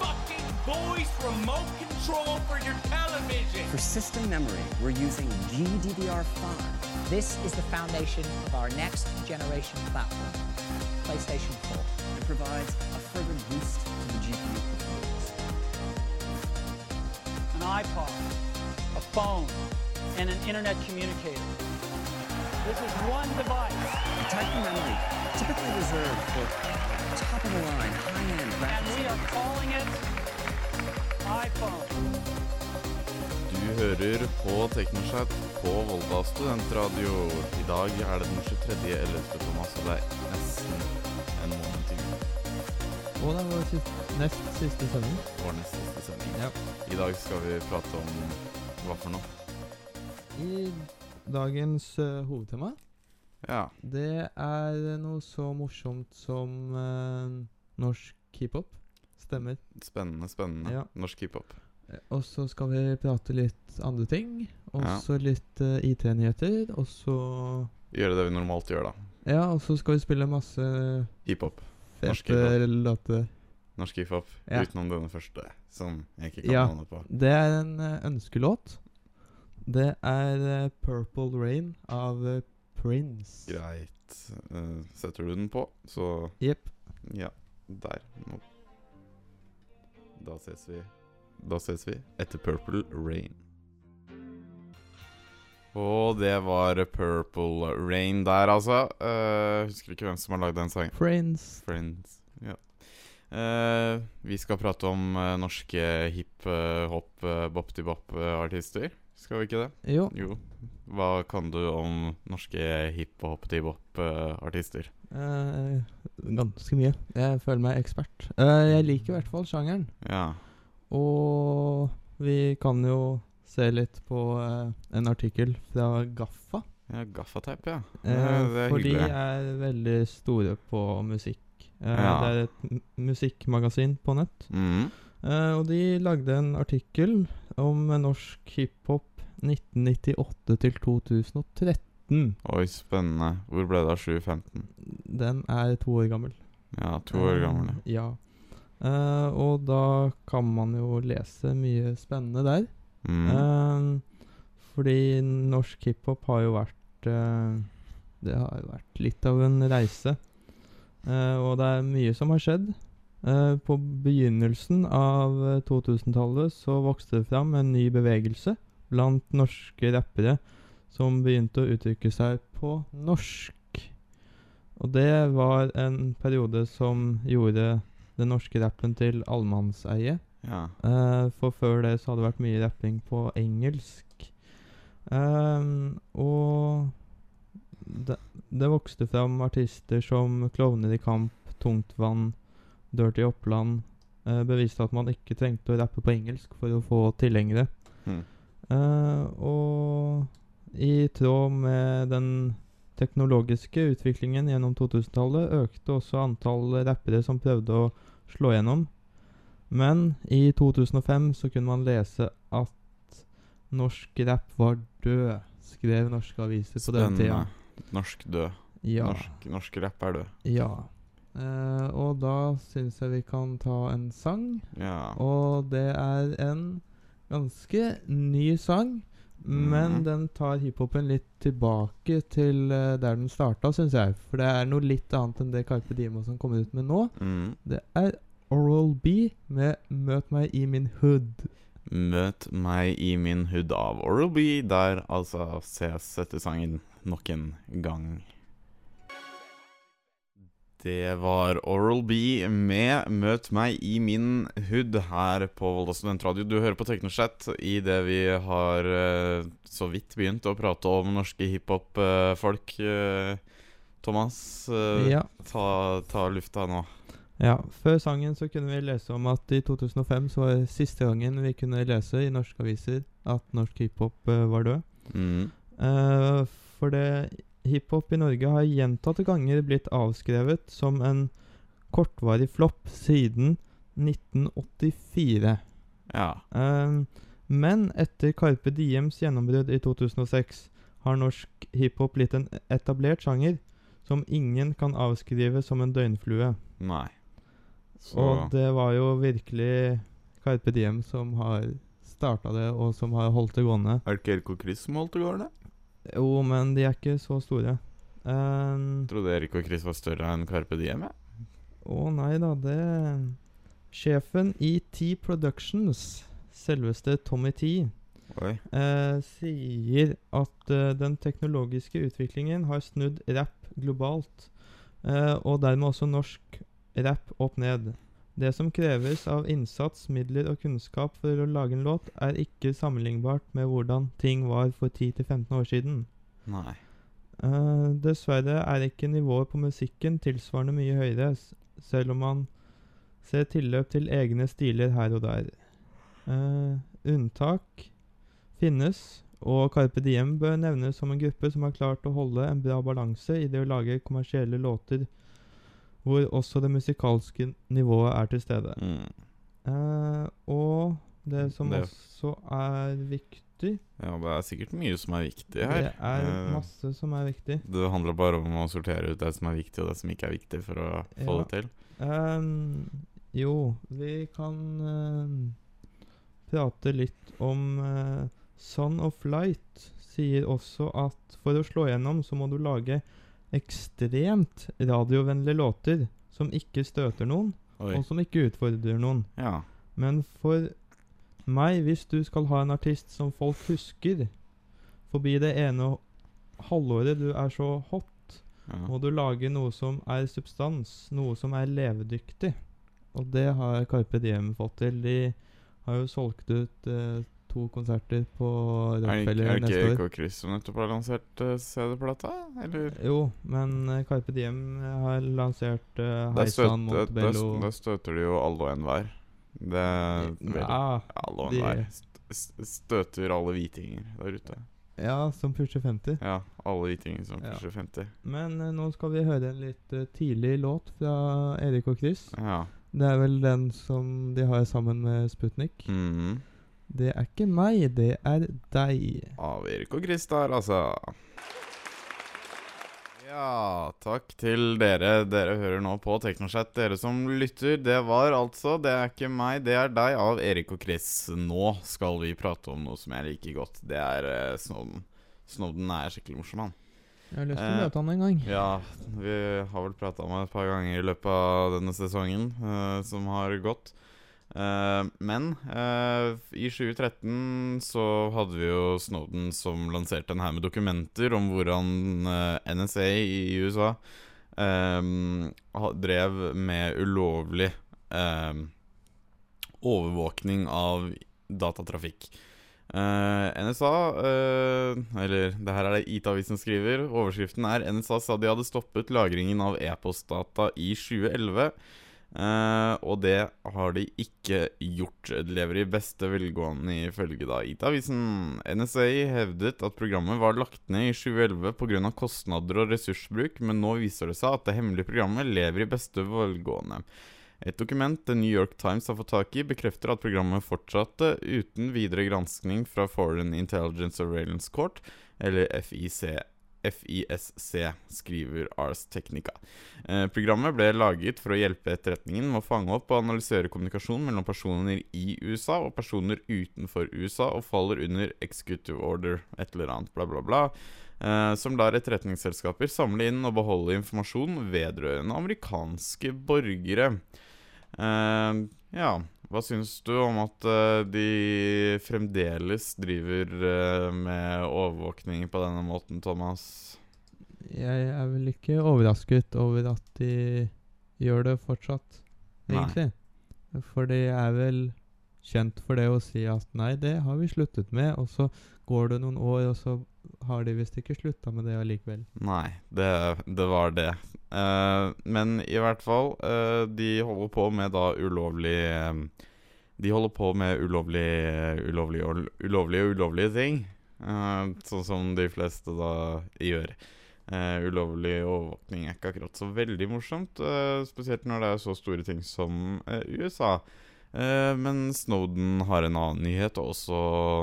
fucking voice remote control for your television. For system memory, we're using GDDR5. This is the foundation of our next generation platform, PlayStation 4. It provides a further boost to the GPU performance. an iPod, a phone, and an internet communicator. This is one device, A type of memory typically reserved for top-of-the-line, high-end and graphics. we are calling it iPhone. Du hører på TeknoChat på Volda studentradio. I dag er det den 23.11. Thomas, og det er nesten en måned til jul. Og det er vår siste, nest siste sending. Vår nest siste sending. Ja. I dag skal vi prate om hva for noe? I dagens uh, hovedtema, Ja. det er noe så morsomt som eh, norsk hiphop. Stemmer. Spennende, spennende. Ja. Norsk hiphop. Eh, Og så skal vi prate litt andre ting. Og Ja. litt eh, IT-nyheter. Og så Gjøre det vi normalt gjør, da. Ja, og så skal vi spille masse Hiphop. Norsk hiphop. Norsk hiphop. Ja. Utenom denne første, som jeg ikke kan Ja. navnet på. Det er en eh, ønskelåt. Det er eh, 'Purple Rain' av Prince. Greit. Uh, setter du den på, så Jepp. Ja, der. Nå. Da ses vi Da ses vi etter Purple Rain. Og det var Purple Rain der, altså. Uh, husker ikke hvem som har lagd den sangen. Friends. Friends. Ja. Uh, vi skal prate om uh, norske hip-hop, bop-ti-bop-artister. Skal vi ikke det? Jo. Jo. Hva kan du om norske hip-hop-ti-bop-artister? Eh, ganske mye. Jeg føler meg ekspert. Eh, jeg liker i hvert fall sjangeren. Ja. Og vi kan jo se litt på eh, en artikkel fra Gaffa. ja Gaffateip, ja. Eh, det er for de er veldig store på musikk. Eh, Ja. Det er et musikkmagasin på nett. Mhm. Eh, og de lagde en artikkel om norsk hiphop 1998 til 2013. Oi, spennende. Hvor ble det av 715? Den er to år gammel. Ja, to år Eh, gammel. Ja. Uh, og da kan man jo lese mye spennende der. Mm. Uh, fordi norsk hiphop har jo vært uh, Det har jo vært litt av en reise. Og det er mye som har skjedd. Eh, på begynnelsen av eh, 2000-tallet så vokste det fram en ny bevegelse blant norske rappere som begynte å uttrykke seg på norsk. Og det var en periode som gjorde den norske rappen til allemannseie. ja. Eh, for før det så hadde det vært mye rapping på engelsk. Ehm, og det, det vokste fram artister som Klovner i kamp, Tungtvann, Dirty Oppland. uh, beviste at man ikke trengte å rappe på engelsk for å få tilhengere. Mm. Uh, og i tråd med den teknologiske utviklingen gjennom 2000-tallet økte også antall rappere som prøvde å slå gjennom. Men i 2005 så kunne man lese at norsk rapp var død, skrev norske aviser på den tida. Spennende. Norsk død. Ja. Norsk, norsk rapp er død. ja. Eh, og da syns jeg vi kan ta en sang. Ja. Og det er en ganske ny sang, men Mhm. den tar hiphopen litt tilbake til uh, der den starta, syns jeg. For det er noe litt annet enn det Carpe Diem som kommer ut med nå. Mm. Det er Oral B med 'Møt meg i min hood'. Møt meg i min hood av Oral B, der altså ses etter sangen nok en gang. Det var Oral B med 'Møt meg i min hood' her på Volda studentradio. Du hører på Teknoshat i det vi har eh, så vidt begynt å prate om norske hiphop-folk. Thomas, eh, Ja. ta, ta lufta nå. Ja, Før sangen så kunne vi lese om at i 2005 så var det siste gangen vi kunne lese i norske aviser at norsk hiphop eh, var død. Mm. Uh, for det hiphop i Norge har gjentatte ganger blitt avskrevet som en kortvarig flopp siden 1984. Ja. Um, men etter Carpe Diems gjennombrudd i 2006 har norsk hiphop blitt en etablert sjanger som ingen kan avskrive som en døgnflue. Nei. Så Og det var jo virkelig Carpe Diem som har starta det, og som har holdt det gående. Er det ikke LK Chris som holdt det gående? Jo, men de er ikke så store. Um, trodde Erik og Chris var større enn Carpe Diem. Å Å nei da, det Sjefen i T Productions, selveste Tommy T, eh, sier at eh, den teknologiske utviklingen har snudd rapp globalt, eh, og dermed også norsk rapp opp ned. Det som kreves av innsats, midler og kunnskap for å lage en låt, er ikke sammenlignbart med hvordan ting var for 10-15 år siden. Nei. Uh, dessverre er ikke nivået på musikken tilsvarende mye høyere, selv om man ser tilløp til egne stiler her og der. Uh, unntak finnes, og Carpe Diem bør nevnes som en gruppe som har klart å holde en bra balanse i det å lage kommersielle låter hvor også det musikalske nivået er til stede. Mm. Eh, og det som Det- også er viktig Ja, det er sikkert mye som er viktig her. Det er Eh, masse som er viktig. Det handler bare om å sortere ut det som er viktig, og det som ikke er viktig, for å få det til. Um, jo, vi kan uh, prate litt om uh, Son of Light sier også at for å slå gjennom så må du lage ekstremt radiovennlige låter som ikke støter noen, Oi. og som ikke utfordrer noen. Ja. Men for meg, hvis du skal ha en artist som folk husker forbi det ene halvåret du er så hot, ja. må du lage noe som er substans, noe som er levedyktig. Og det har Carpe Diem fått til. De har jo solgt ut eh, to konserter på Rockefeller neste år. Er det ikke Chris som nettopp har lansert uh, CD-plata? Jo, men uh, Carpe Diem har lansert uh, Heisan, Montebello Da støter de jo alle og enhver. Det ja, Alle og enhver. St- st- Støter alle hvitinger der ute. ja, som pusher 50. Ja, alle hvitinger som Ja. pusher 50. Men uh, nå skal vi høre en litt uh, tidlig låt fra Erik og Chris. Ja. Det er vel den som de har sammen med Sputnik. Mhm. Det er ikke meg, det er deg. Av Erik og Chris der, altså. Ja, takk til dere. Dere hører nå på TeknoChat Dere som lytter, det var altså 'Det er ikke meg, det er deg' av Erik og Chris. Nå skal vi prate om noe som jeg liker godt. Det er uh, Snowden. Snowden er skikkelig morsom, han. Jeg har lyst til Eh, å møte han en gang. Ja, vi har vel prata om det et par ganger i løpet av denne sesongen uh, som har gått. Eh, men uh, i 2013 så hadde vi jo Snowden som lanserte en her med dokumenter om hvordan uh, NSA i USA eh, drev med ulovlig eh, overvåkning av datatrafikk. Eh, NSA eh, Eller det her er det IT-avisen skriver. Overskriften er NSA sa de hadde stoppet lagringen av e-postdata i 2011. eh, og det har de ikke gjort. De lever i beste velgående ifølge da IT-avisen. NSA hevdet at programmet var lagt ned i 2011 pga. kostnader og ressursbruk, men nå viser det seg at det hemmelige programmet lever i beste velgående. Et dokument The New York Times har fått tak i, bekrefter at programmet fortsatte uten videre granskning fra Foreign Intelligence Surveillance Court, eller FIC. FISC, skriver Ars Technica. Eh, programmet ble laget for å hjelpe etterretningen med å fange opp og analysere kommunikasjon mellom personer i USA og personer utenfor USA, og faller under executive order, et eller annet, bla, bla, bla. Eh, som lar etterretningsselskaper samle inn og beholde informasjon vedrørende amerikanske borgere. Eh, ja, hva syns du om at uh, de fremdeles driver uh, med overvåkning på denne måten, Thomas? Jeg er vel ikke overrasket over at de gjør det fortsatt, Nei. egentlig. For de er vel kjent for det å si at nei, det har vi sluttet med, og så går det noen år, og så har de visst ikke slutta med det allikevel. Nei, det, det var det. Uh, men i hvert fall, uh, de holder på med da ulovlig eh, De holder på med ulovlig, ulovlig ulovlige og ulovlige ting. Uh, sånn som de fleste da gjør. Ulovlig overvåkning er ikke akkurat så veldig morsomt. spesielt når det er så store ting som USA. Eh, men Snowden har en annen nyhet også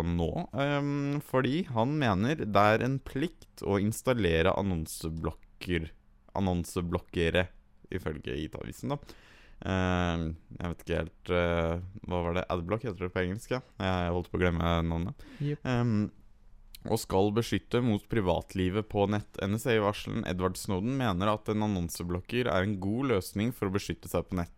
nå. eh, fordi han mener det er en plikt å installere annonseblokker Annonseblokkere, ifølge IT-avisen, da. Eh, jeg vet ikke helt eh, Hva var det? Adblock heter det på engelsk, ja. Jeg holdt på å glemme navnet. Yep. Um, og skal beskytte mot privatlivet på nett. NSA-varselen Edward Snowden mener at en annonseblokker er en god løsning for å beskytte seg på nett.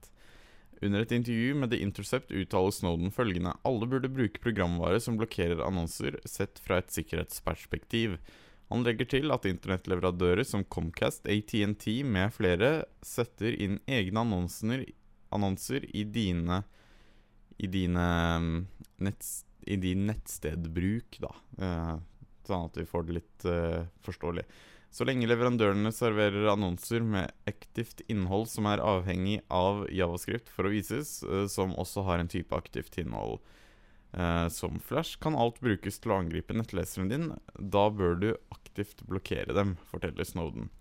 Under et intervju med The Intercept uttaler Snowden følgende Alle burde bruke programvare som blokkerer annonser, sett fra et sikkerhetsperspektiv. Han legger til at internettleverandører som Comcast, ATNT med flere setter inn egne annonser, annonser i dine I dine mm, netts, I din nettstedbruk, da. Eh, sånn at vi får det litt eh, forståelig. Så lenge leverandørene serverer annonser med aktivt innhold som er avhengig av javascript for å vises, eh, som også har en type aktivt innhold eh, som Flash, kan alt brukes til å angripe nettleseren din. Da bør du aktivt blokkere dem, forteller Snowden.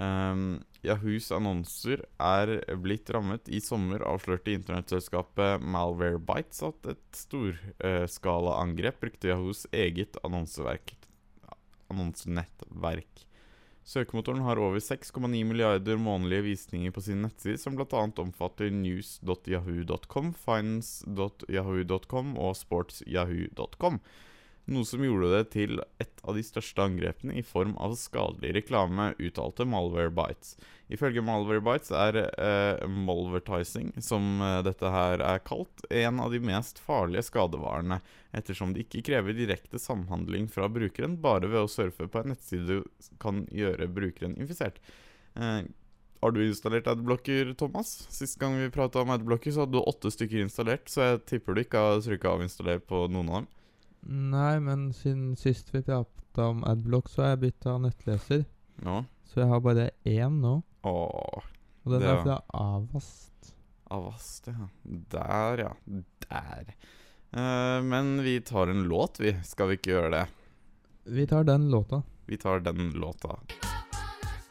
Um, Yahoos annonser er blitt rammet. I sommer avslørte internettselskapet Malwarebytes at et storskalaangrep brukte Yahoos eget annonseverk, annonsenettverk. Søkemotoren har over 6,9 milliarder månedlige visninger på sin nettside, som bl.a. omfatter news.yahoo.com, finance.yahoo.com og sportsyahoo.com. Noe som gjorde det til et av de største angrepene i form av skadelig reklame, uttalte Malwarebytes. Ifølge Malwarebytes er eh, malvertising, som eh, dette her er kalt, en av de mest farlige skadevarene, ettersom det ikke krever direkte samhandling fra brukeren, bare ved å surfe på en nettside kan gjøre brukeren infisert. Eh, har du installert adblocker, Thomas? Sist gang vi prata om adblocker, så hadde du åtte stykker installert, så jeg tipper du ikke har trykka avinstaller på noen av dem. Nei, men siden sist vi prata om Adblock, så har jeg bytta nettleser. Ja. Så jeg har bare én nå. Åh, Og den Det er er- fra Avast. Avast, ja. Der, ja. Der. Eh, men vi tar en låt, vi. Skal vi ikke gjøre det? Vi tar den låta. Vi tar den låta.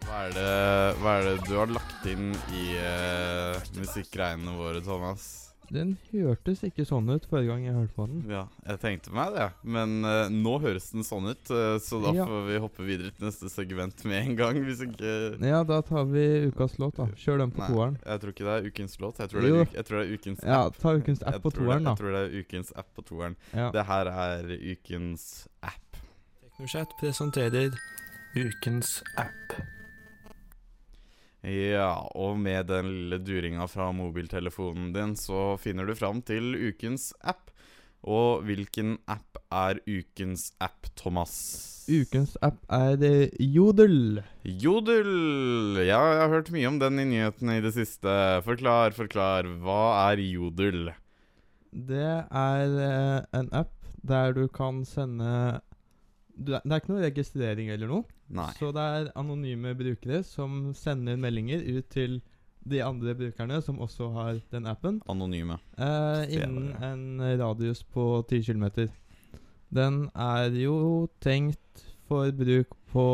Hva er det, hva er det du har lagt inn i uh, musikkgreiene våre, Thomas? Den hørtes ikke sånn ut forrige gang jeg hørte på den. Ja, jeg tenkte meg det. Men uh, nå høres den sånn ut, uh, så da Ja. får vi hoppe videre til neste segment med en gang. Hvis ikke Ja, da tar vi ukas låt, da. Kjør den på Nei, toeren. Jeg tror ikke det er ukens låt. Jeg tror, det er, uk jeg tror det er ukens Ja, app. ta ukens app Jeg på toeren, da. Jeg tror det er ukens app på toeren. Ja. Det her er ukens app. Teknosjett presenterer ukens app. Ja, og med den lille duringa fra mobiltelefonen din, så finner du fram til ukens app. Og hvilken app er ukens app, Thomas? Ukens app er eh, Jodel. Jodel! Ja, jeg har hørt mye om den i nyhetene i det siste. Forklar, forklar. Hva er Jodel? Det er eh, en app der du kan sende Det er ikke noe registrering eller noe. Nei. Så det er anonyme brukere som sender meldinger ut til de andre brukerne som også har den appen, Anonyme. eh, innen en radius på 10 km. Den er jo tenkt for bruk på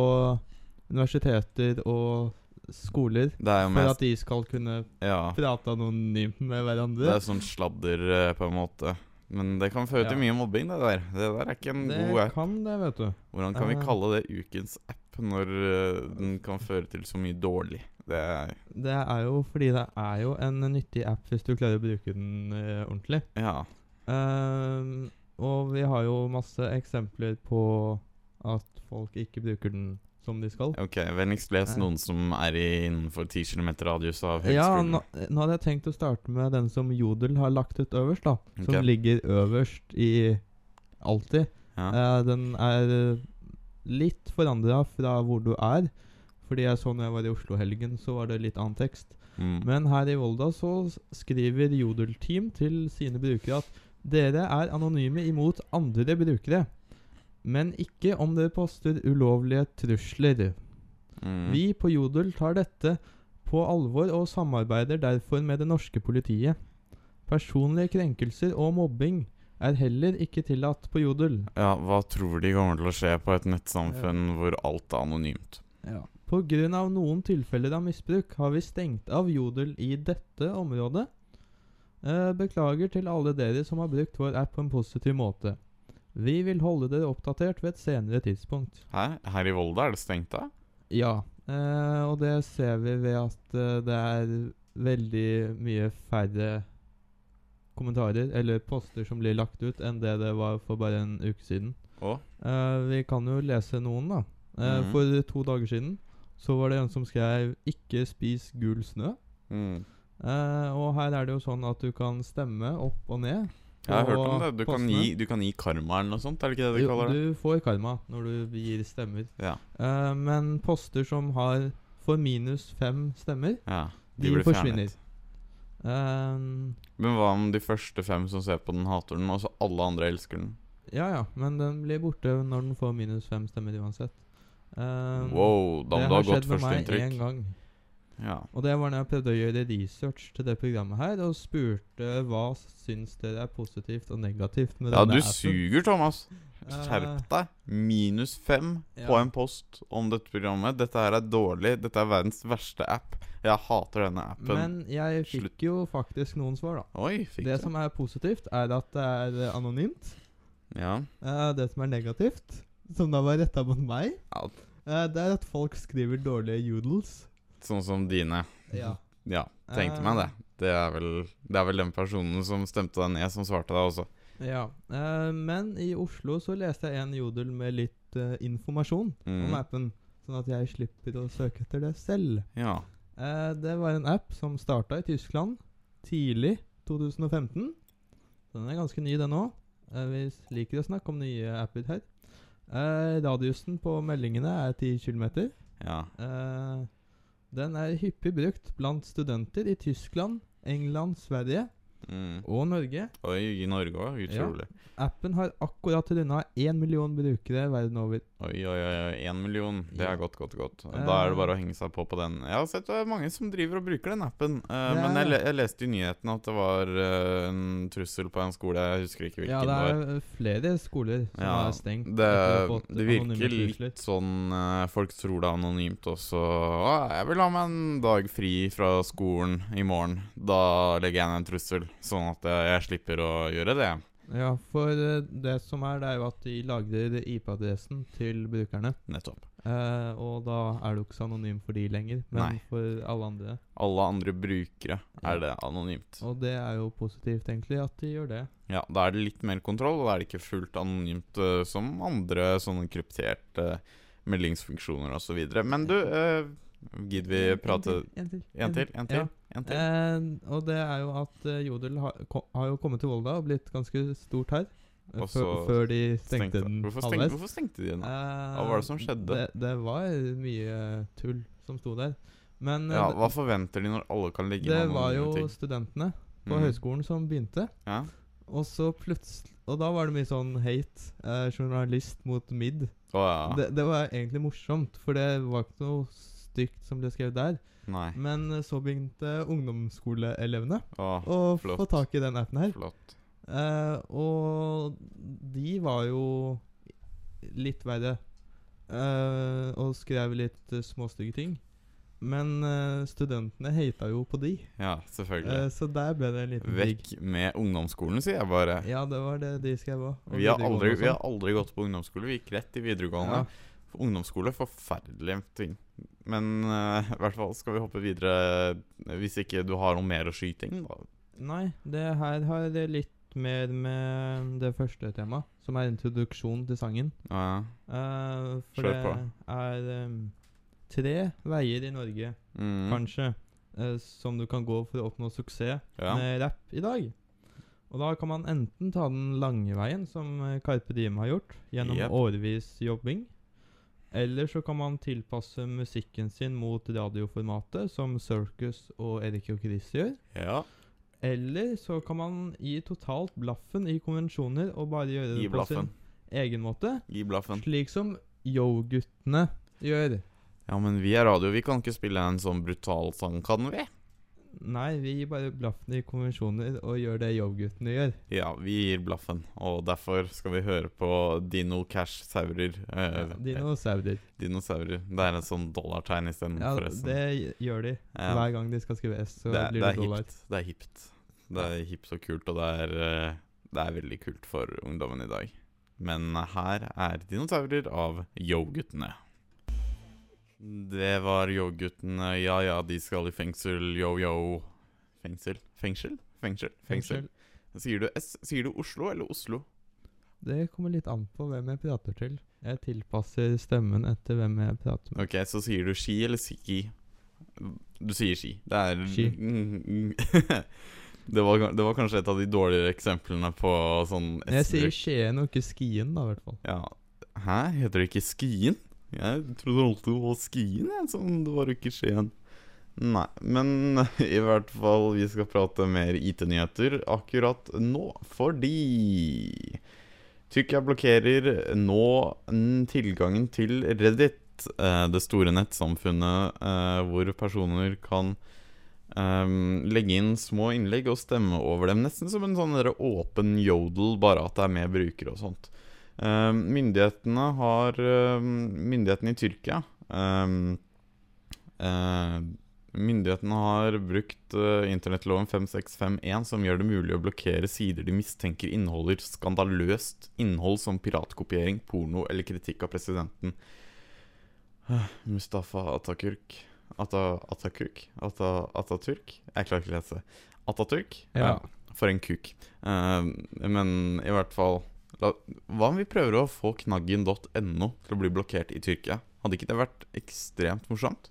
universiteter og skoler, er for at de skal kunne Ja. prate anonymt med hverandre. Det er sånn sladder, eh, på en måte. Men det kan føre til mye mobbing, det der. Det der er ikke en Det god app. kan det, vet du. Hvordan kan vi Eh. kalle det ukens app når eh, den kan føre til så mye dårlig? Det er Det er jo fordi det er jo en nyttig app hvis du klarer å bruke den eh, ordentlig. Ja. Ehm, og vi har jo masse eksempler på at folk ikke bruker den som de skal. Ok, vennligst les Eh. noen som er innenfor 10 km radius av Ja, nå, nå hadde jeg tenkt å starte med den som Jodel har lagt ut øverst, da. Som Som ligger øverst i alltid. Ja. Eh, den er eh, litt forandra fra hvor du er. Fordi jeg så når jeg var i Oslo-helgen, så var det litt annen tekst. Mm. Men her i Volda så skriver Jodel-team til sine brukere at dere er anonyme imot andre brukere. Men ikke om dere poster ulovlige trusler. Mm. Vi på Jodel tar dette på alvor og samarbeider derfor med det norske politiet. Personlige krenkelser og mobbing er heller ikke tillatt på Jodel. Ja, hva tror de kommer til å skje på et nettsamfunn hvor alt er anonymt? På grunn av noen tilfeller av misbruk har vi stengt av Jodel i dette området. Eh, beklager til alle dere som har brukt vår app på en positiv måte. Vi vil holde dere oppdatert ved et senere tidspunkt. Hæ? Her i Volda er det stengt da? Ja, eh, og det ser vi ved at eh, det er veldig mye færre kommentarer eller poster som blir lagt ut, enn det det var for bare en uke siden. Å? Eh, vi kan jo lese noen, da. Eh, Mhm. For to dager siden så var det en som skrev 'ikke spis gul snø'. Mm. Eh, og her er det jo sånn at du kan stemme opp og ned. Jeg har hørt om det. Du kan, gi, du kan gi karma eller noe sånt, er det ikke det de kaller det? du får karma når du gir stemmer. Ja. Uh, men poster som har får minus fem stemmer, ja. de, de forsvinner. Eh, Men hva om de første fem som ser på den, hater den, og så alle andre elsker den? ja ja, men den blir borte når den får minus fem stemmer uansett. Uh, Wow, da må du ha har skjedd med meg førsteinntrykk. én gang. Ja. Og det var når jeg prøvde å gjøre research til det programmet her, og spurte hva syns dere er positivt og negativt med ja, denne du suger, Thomas. Eh, Skjerp deg. Minus fem på en post om dette programmet. Dette her er dårlig. Dette er verdens verste app. Jeg hater denne appen. Men jeg fikk Slutt. jo faktisk noen svar, da. Oi, fikk Det jeg. som er positivt, er at det er eh, anonymt. Ja. Eh, det som er negativt, som da var retta mot meg, Ja. eh, det er at folk skriver dårlige jodels. Sånn som dine. Ja. Ja, tenkte meg det. Det er, vel, det er vel den personen som stemte deg ned, som svarte deg også. ja. Eh, men i Oslo så leste jeg en jodel med litt eh, informasjon Mm. om appen, sånn at jeg slipper å søke etter det selv. Ja. Eh, det var en app som starta i Tyskland tidlig 2015. Så den er ganske ny, den òg. Eh, vi liker å snakke om nye apper her. Eh, radiusen på meldingene er 10 km. ja. Den er hyppig brukt blant studenter i Tyskland, England, Sverige Mm. og Norge. Oi, i Norge òg. Utrolig. Appen har akkurat runda én million brukere verden over. Oi, oi, oi. Én million. Det Ja. er godt, godt, godt. Da Eh. er det bare å henge seg på på den. Jeg har sett det er mange som driver og bruker den appen. Uh, Det Men jeg, er- le jeg leste i nyhetene at det var uh, en trussel på en skole. Jeg husker ikke hvilken Ja, det er flere skoler som Ja, er stengt. Det, det virker litt sånn uh, Folk tror det er anonymt også. Å, 'Jeg vil ha meg en dag fri fra skolen i morgen.' Da legger jeg ned en trussel, sånn at eh, jeg slipper å gjøre det. Ja, for eh, det som er, det er jo at de lagrer IP-adressen til brukerne. Nettopp. Eh, og da er jo ikke så anonym for de lenger, men Nei. for alle andre. Alle andre brukere Ja. er det anonymt. Og det er jo positivt, egentlig, at de gjør det. Ja, Da er det litt mer kontroll, og da er det ikke fullt anonymt uh, som andre sånne krypterte meldingsfunksjoner osv. Men du, uh, gidder vi prate En til. En til? En til? Ja. En til? Eh, og det er jo at eh, Jodel har, ko har jo kommet til Volda og blitt ganske stort her. eh, før, de stengte, Stengte. den Hvorfor, stengte, hvorfor stengte de den? Eh, Hva var det som skjedde? Det, det var mye tull som sto der. Men eh, Ja, Hva forventer de når alle kan ligge med noen ting? det var jo ting? studentene på mm. høyskolen som begynte. Ja. Og så plutselig Og da var det mye sånn hate. Eh, journalist mot mid. Oh, ja. Det, det var egentlig morsomt, for det var ikke noe stygt som ble skrevet der. Nei. Men eh, så begynte ungdomsskoleelevene Å, å flott. få tak i den appen her. flott. Eh, og de var jo litt verre. eh, og skrev litt uh, småstygge ting. Men uh, studentene hata jo på de. Ja, selvfølgelig. Uh, så der ble det en liten. Vekk med ungdomsskolen, sier jeg bare. Ja, det var det de skrev òg. Vi har, aldri, vi har aldri gått på ungdomsskole. Vi gikk rett i videregående. Ja. Ungdomsskole, forferdelige ting. Men uh, i hvert fall skal vi hoppe videre hvis ikke du har noe mer å skyte inn. Da. Nei, det her har det litt mer med det første temaet, som er introduksjon til sangen. Ja, uh, for Kjør det er um, tre veier i Norge, mm. kanskje, uh, som du kan gå for å oppnå suksess ja. med rapp i dag. Og da kan man enten ta den lange veien, som Karpe Carpe Diem har gjort, gjennom yep. årevis jobbing. Eller så kan man tilpasse musikken sin mot radioformatet, som Circus og Erik og Chris gjør. ja. Eller så kan man gi totalt blaffen i konvensjoner og bare gjøre Gi det på sin egen måte. Gi blaffen. Slik som Yo-guttene gjør. Ja, men vi er radio, vi kan ikke spille en sånn brutal sang, kan vi? Nei, vi gir bare blaffen i konvensjoner og gjør det Yo-guttene gjør. Ja, vi gir blaffen, og derfor skal vi høre på Dino Cash-saurer. Eh, Dinosaurer. dinosaurer. Det er en sånn dollartegn isteden, Ja, forresten. det gjør de. Ja. Hver gang de skal skrive S, så det, blir det det, dollar. hipt. Det er hipt. Det er hipt og kult, og det er, eh, det er veldig kult for ungdommen i dag. Men her er dinosaurer av Yo-guttene. Det var Yo-guttene. Ja ja, de skal i fengsel. Yo-yo. Fengsel? Fengsel? Fengsel? Fengsel. Sier du S? Sier du Oslo eller Oslo? Det kommer litt an på hvem jeg prater til. Jeg tilpasser stemmen etter hvem jeg prater med. Ok, så sier du ski eller ski? Du sier ski. Det er Ski. det, var, det var kanskje et av de dårligere eksemplene på sånn Jeg sier Skien og ikke Skien, da, i hvert fall. Ja. Hæ? Heter det ikke Skien? Jeg trodde alltid på var skiene, jeg, som det var ikke Skien. Nei, men i hvert fall vi skal prate mer IT-nyheter akkurat nå, fordi Tyrkia blokkerer nå tilgangen til Reddit, eh, det store nettsamfunnet eh, hvor personer kan ehm, legge inn små innlegg og stemme over dem, nesten som en sånn åpen yodel, bare at det er med brukere og sånt. Ehm, myndighetene har ehm, Myndighetene i Tyrkia ehm, eh, Myndighetene har brukt eh, internettloven 5651, som gjør det mulig å blokkere sider de mistenker inneholder skandaløst innhold som piratkopiering, porno eller kritikk av presidenten. Eh, Mustafa Ataturk Ata? Ata, Atatürk? Jeg klarer ikke å lese. Ataturk? Ja. For en kuk. Men i hvert fall la, Hva om vi prøver å få knaggen.no til å bli blokkert i Tyrkia? Hadde ikke det vært ekstremt morsomt?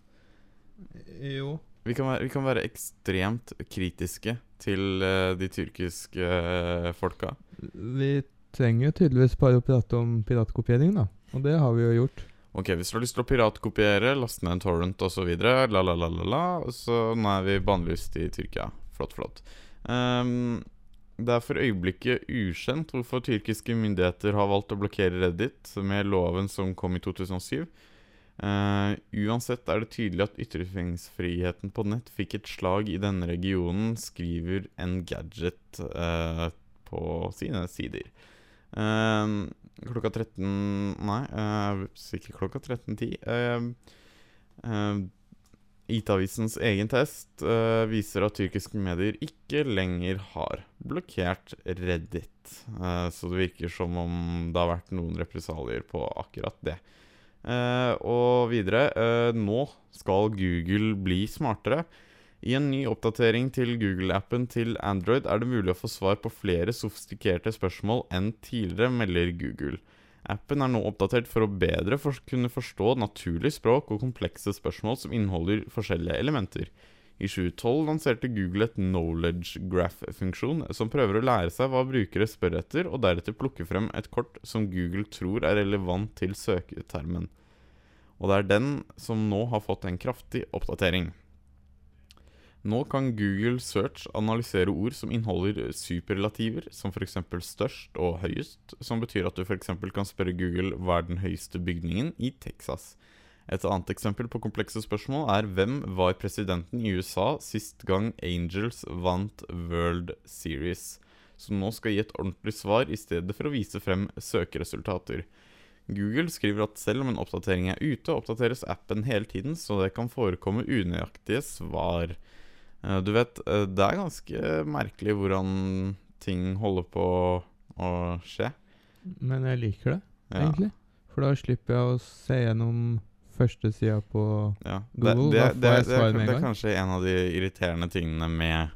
Jo. Vi kan, være, vi kan være ekstremt kritiske til uh, de tyrkiske uh, folka. Vi trenger tydeligvis bare å prate om piratkopiering, da. Og det har vi jo gjort. Ok, hvis du har lyst til å piratkopiere, laste ned en torrent osv., la, la, la, la, la, så nå er vi bannlyst i Tyrkia. Flott, flott. Ehm, det er for øyeblikket ukjent hvorfor tyrkiske myndigheter har valgt å blokkere Reddit med loven som kom i 2007. Uh, uansett er det tydelig at ytringsfriheten på nett fikk et slag i denne regionen, skriver Engadget uh, på sine sider. Uh, klokka 13 Nei, uh, sikkert klokka 13.10. Uh, uh, IT-avisens egen test uh, viser at tyrkiske medier ikke lenger har blokkert Reddit. Uh, så det virker som om det har vært noen represalier på akkurat det. Uh, og videre Nå skal Google bli smartere. I en ny oppdatering til Google-appen til Android er det mulig å få svar på flere sofistikerte spørsmål enn tidligere, melder Google. Appen er nå oppdatert for å bedre for kunne forstå naturlig språk og komplekse spørsmål som inneholder forskjellige elementer. I 2012 lanserte Google et knowledge graph-funksjon som prøver å lære seg hva brukere spør etter, og deretter plukke frem et kort som Google tror er relevant til søketermen. Og det er den som nå har fått en kraftig oppdatering. Nå kan Google Search analysere ord som inneholder superlativer, som f.eks. størst og høyest, som betyr at du f.eks. kan spørre Google hva er den høyeste bygningen i Texas. Et annet eksempel på komplekse spørsmål er hvem var presidenten i USA sist gang Angels vant World Series? Som nå skal gi et ordentlig svar i stedet for å vise frem søkeresultater. Google skriver at selv om en oppdatering er ute, oppdateres appen hele tiden, så det kan forekomme unøyaktige svar. Eh, Du vet, eh, det er ganske merkelig hvordan ting holder på å skje. Men jeg liker det, Ja. egentlig. For da slipper jeg å se gjennom førstesida på Ja. Google, det, da får jeg svar med en det er kanskje en av de irriterende tingene med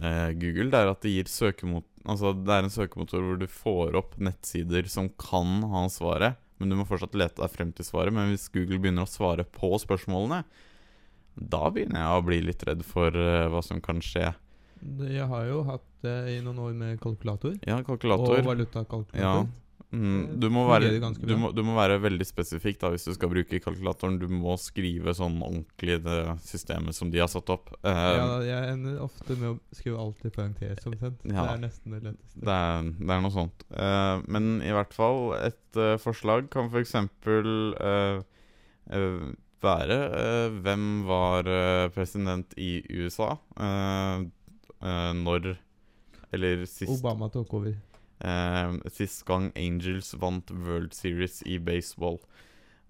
uh, Google. Det er at det gir søkemot... Altså, det er en søkemotor hvor du får opp nettsider som kan ha svaret, men du må fortsatt lete deg frem til svaret. Men hvis Google begynner å svare på spørsmålene, da begynner jeg å bli litt redd for uh, hva som kan skje. Jeg har jo hatt det i noen år med kalkulator. Ja, kalkulator. Og valutakalkulator. Ja. Mm, du, må være, du, må, du må være veldig spesifikk da hvis du skal bruke kalkulatoren. Du må skrive sånn ordentlig det systemet som de har satt opp. Uh, ja, jeg ender ofte med å skrive alt i parentes, omtrent. Ja. Det er nesten det letteste. det, er, det er noe sånt. Eh, men i hvert fall, et eh, forslag kan f.eks. Uh, være eh, Hvem var eh, president i USA eh, når Eller sist Obama tok over. Sist gang Angels vant World Series i baseball.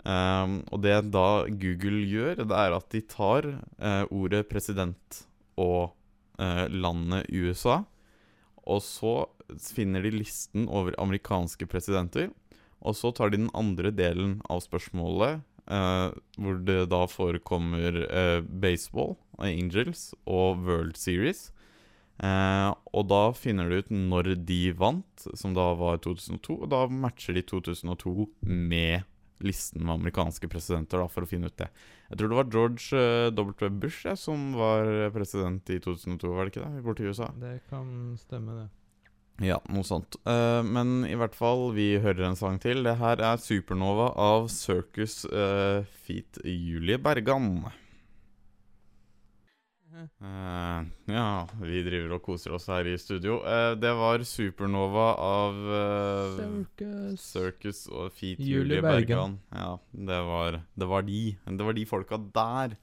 Um, og det da Google gjør, det er at de tar uh, ordet president og uh, landet USA, og så finner de listen over amerikanske presidenter, og så tar de den andre delen av spørsmålet, eh, hvor det da forekommer eh, baseball, Angels og World Series. Eh, og da finner du ut når de vant, som da var i 2002. Og da matcher de 2002 med listen med amerikanske presidenter, da, for å finne ut det. Jeg tror det var George eh, W. Bush ja, som var president i 2002, var det ikke det? Borti USA. Det kan stemme, det. Ja, noe sånt. Uh, men i hvert fall, vi hører en sang til. Det her er 'Supernova' av Circus uh, Feet Julie Bergan. Uh, ja, vi driver og koser oss her i studio. Eh, det var 'Supernova' av eh, Circus. Circus og Feet Julie Julie Bergan. Bergan. Ja, det var, det var de. Det var de folka der.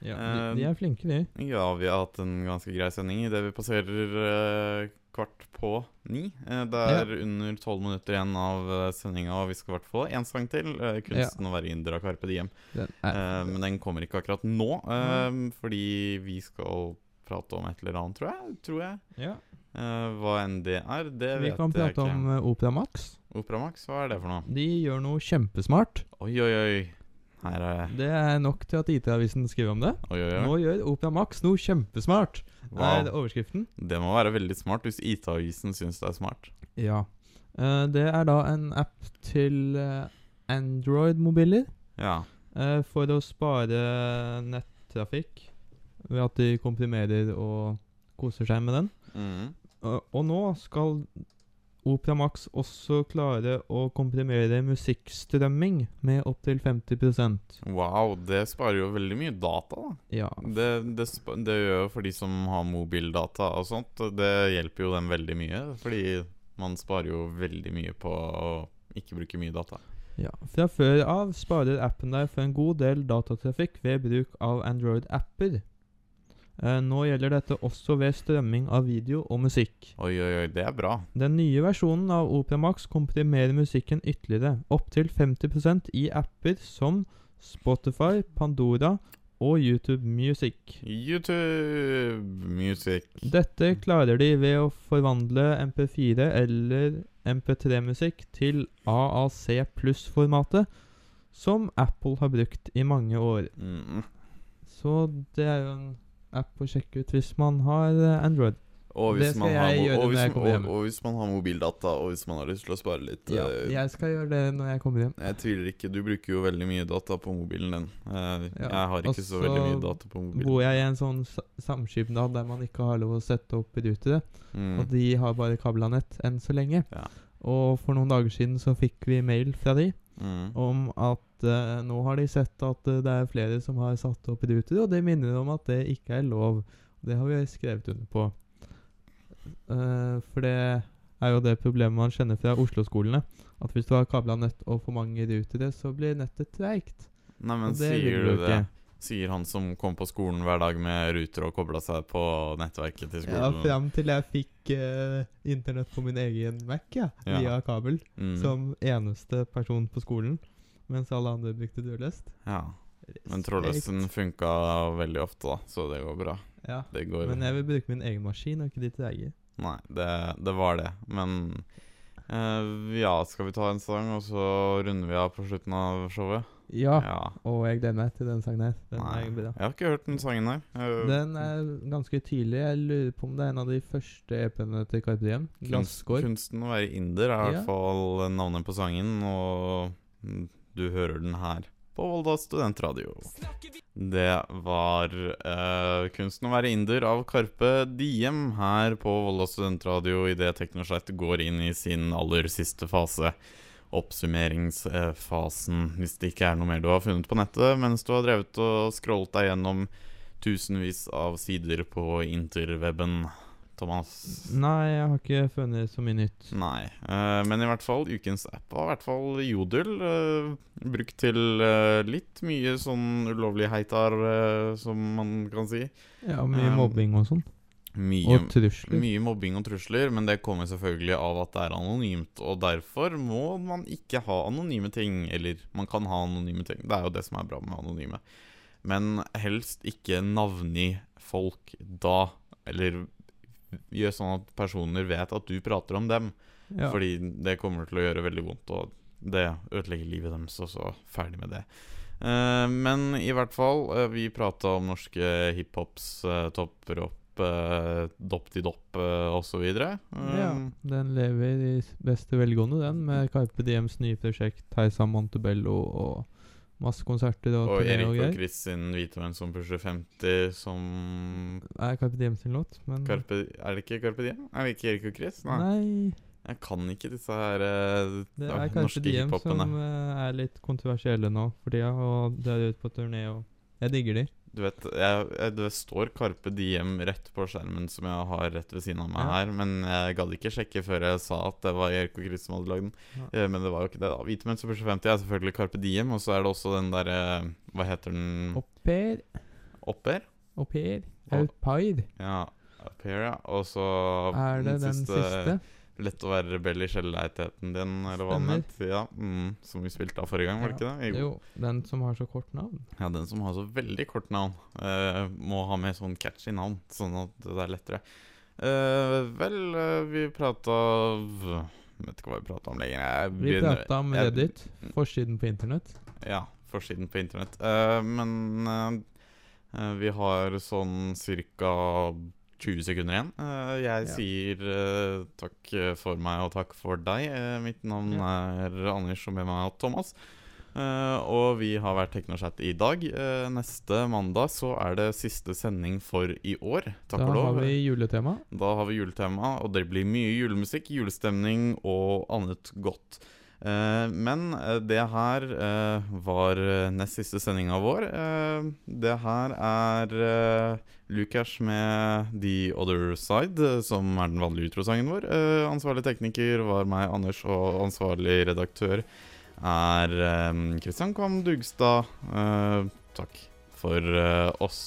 Ja, Eh, de, de er flinke, de. Ja, vi har hatt en ganske grei sending idet vi passerer eh, kvart på ni. Eh, det er under tolv minutter igjen av uh, sendinga, og vi skal i hvert fall ha én sang til. 'Kunsten 'Kunsten å være inder' av Carpe Diem. Den er, Eh, men den kommer ikke akkurat nå, mm. fordi vi skal prate om et eller annet, tror jeg. Tror jeg. ja. Eh, hva enn det er, det Vi vet kan prate om om Max. Opera Max. Hva er det for noe? De gjør noe kjempesmart. Oi, oi, oi. Her er Det er nok til at IT-avisen skriver om det. Oi, oi, oi. Nå gjør Opera Max noe kjempesmart. Det er Wow. overskriften. Det må være veldig smart hvis IT-avisen syns det er smart. Ja. Uh, det er da en app til eh, Android-mobiler Ja. Uh, for å spare nettrafikk ved at de komprimerer og koser seg med den. Mm. Uh, og nå skal Opera Max også klare å komprimere musikkstrømming med opptil 50% Wow, det sparer jo veldig mye data, da. Ja. Det, det, det gjør jo for de som har mobildata og sånt, det hjelper jo dem veldig mye. Fordi man sparer jo veldig mye på å ikke bruke mye data. ja. Fra før av sparer appen deg for en god del datatrafikk ved bruk av Android-apper. Eh, nå gjelder dette også ved strømming av video og musikk. Oi, oi, oi, det er bra. Den nye versjonen av Operamax komprimerer musikken ytterligere, opptil 50% i apper som Spotify, Pandora og YouTube Music. YouTube Music. Dette klarer de ved å forvandle MP4 eller MP3-musikk til AAC pluss-formatet, som Apple har brukt i mange år. Mm. Så det er jo en app å sjekke ut hvis man har eh, Android. Og hvis, man har, og, hvis, og, og hvis man har mobildata, og hvis man har lyst til å spare litt Ja, uh, jeg skal gjøre det når jeg kommer hjem. Jeg tviler ikke. Du bruker jo veldig mye data på mobilen din. Uh, Ja, Jeg har ikke så veldig mye data på mobilen. Så Bor jeg i en sånn sa- samskipnad der man ikke har lov å sette opp rutere, Mm. og de har bare kabla nett enn så lenge. Ja. Og for noen dager siden så fikk vi mail fra de Mm. om at eh, nå har de sett at uh, det er flere som har satt opp ruter, og det minner om at det ikke er lov. Det har vi skrevet under på. Uh, for det er jo det problemet man kjenner fra Oslo-skolene. At hvis du har kabla nett og for mange rutere, så blir nettet treigt. Nei, men Og det vil sier du det? Sier han som kom på skolen hver dag med ruter og kobla seg på nettverket til skolen. Ja, fram til jeg fikk uh, internett på min egen Mac, ja, Ja. via kabel, Mm. som eneste person på skolen, mens alle andre brukte trådløst. Ja. Men trådløsten funka veldig ofte, da, så det går bra. Ja. Det går Men jeg vil bruke min egen maskin, og ikke de eget. Nei, det, det var det. Men eh, ja, skal vi ta en sang, og så runder vi av på slutten av showet? Ja. Ja. Og jeg gleder meg til den sangen her. Den Nei, bra. jeg har ikke hørt den sangen her. Uh, Den er ganske tydelig. Jeg lurer på om det er en av de første EP-ene til Carpe Diem. kunst, Glasskår. kunsten å være inder er i Ja. hvert fall navnet på sangen, og du hører den her på Volda studentradio. Det var uh, 'Kunsten å være inder' av Karpe Diem her på Volda studentradio idet Teknoslett går inn i sin aller siste fase. Oppsummeringsfasen, hvis det ikke er noe mer du har funnet på nettet mens du har drevet og scrollet deg gjennom tusenvis av sider på interweben. Thomas? Nei, jeg har ikke funnet så mye nytt. Nei. uh, men i hvert fall, ukens app var i hvert fall Jodel. Uh, brukt til uh, litt mye sånn ulovlig heitar, eh, som man kan si. Ja, mye mobbing og sånn. Mye, Og trusler. mye mobbing og trusler, men det kommer selvfølgelig av at det er anonymt. Og derfor må man ikke ha anonyme ting. Eller man kan ha anonyme ting. Det er jo det som er bra med anonyme. Men helst ikke navngi folk da. Eller gjør sånn at personer vet at du prater om dem. Ja. Fordi det kommer til å gjøre veldig vondt, og det ødelegger livet deres, og så ferdig med det. Uh, men i hvert fall, uh, vi prata om norske hiphops, uh, topper opp, uh, dopp til dopp uh, osv. ja, den lever i beste velgående, den, med Carpe Diems nye prosjekt Heisa Montebello og masse konserter og, og Erik og og sin Hvite som pusher 50, som Er Carpe Diem sin låt, men Carpe, Er det ikke Carpe Diem? Er det ikke Erik og Chris? Nei. Nei, Jeg kan ikke disse her uh, det er Carpe Diem som uh, er litt kontroversielle nå for tida, og de er ute på turné, og jeg digger de. Du vet, jeg, jeg, det står Carpe Diem rett på skjermen som jeg har rett ved siden av meg Ja. her, men jeg gadd ikke sjekke før jeg sa at det var Erik og Chris som hadde lagd den. Ja. Eh, Men det var jo ikke det. da Hvite menn som pusher 50 er selvfølgelig Carpe Diem, og så er det også den derre Hva heter den? Au pair, Opper? au pair, Au- pair. Ja. Au pair, ja. Og så Er det den siste? Lett å være rebell i kjellerleiligheten din, eller hva den Stemmer. het. Ja, mm, som vi spilte av forrige gang, var det ikke det? Jo, den som har så kort navn. Ja, den som har så veldig kort navn, uh, må ha med sånn catchy navn, sånn at det er lettere. Uh, vel, uh, vi prata Vet ikke hva vi prata om lenger. Jeg Vi prata om jeg- Reddit, forsiden på internett. Ja, forsiden på internett. Men vi har sånn ca. 20 sekunder igjen. Eh, jeg Ja. sier eh, takk for meg og takk for deg. Eh, mitt navn er Anders, og med meg Thomas. Og vi har vært Teknochat i dag. Neste mandag så er det siste sending for i år. Takk da og lov. har vi juletema. Da har vi juletema, og det blir mye julemusikk, julestemning og annet godt. Men det her var nest siste sendinga vår. Det her er Lukas med The Other Side, eh, som er den vanlige utrosangen vår. Eh, ansvarlig tekniker var meg, Anders, og ansvarlig redaktør er eh, Kristian Kvam Dugstad. Eh, takk for eh, oss.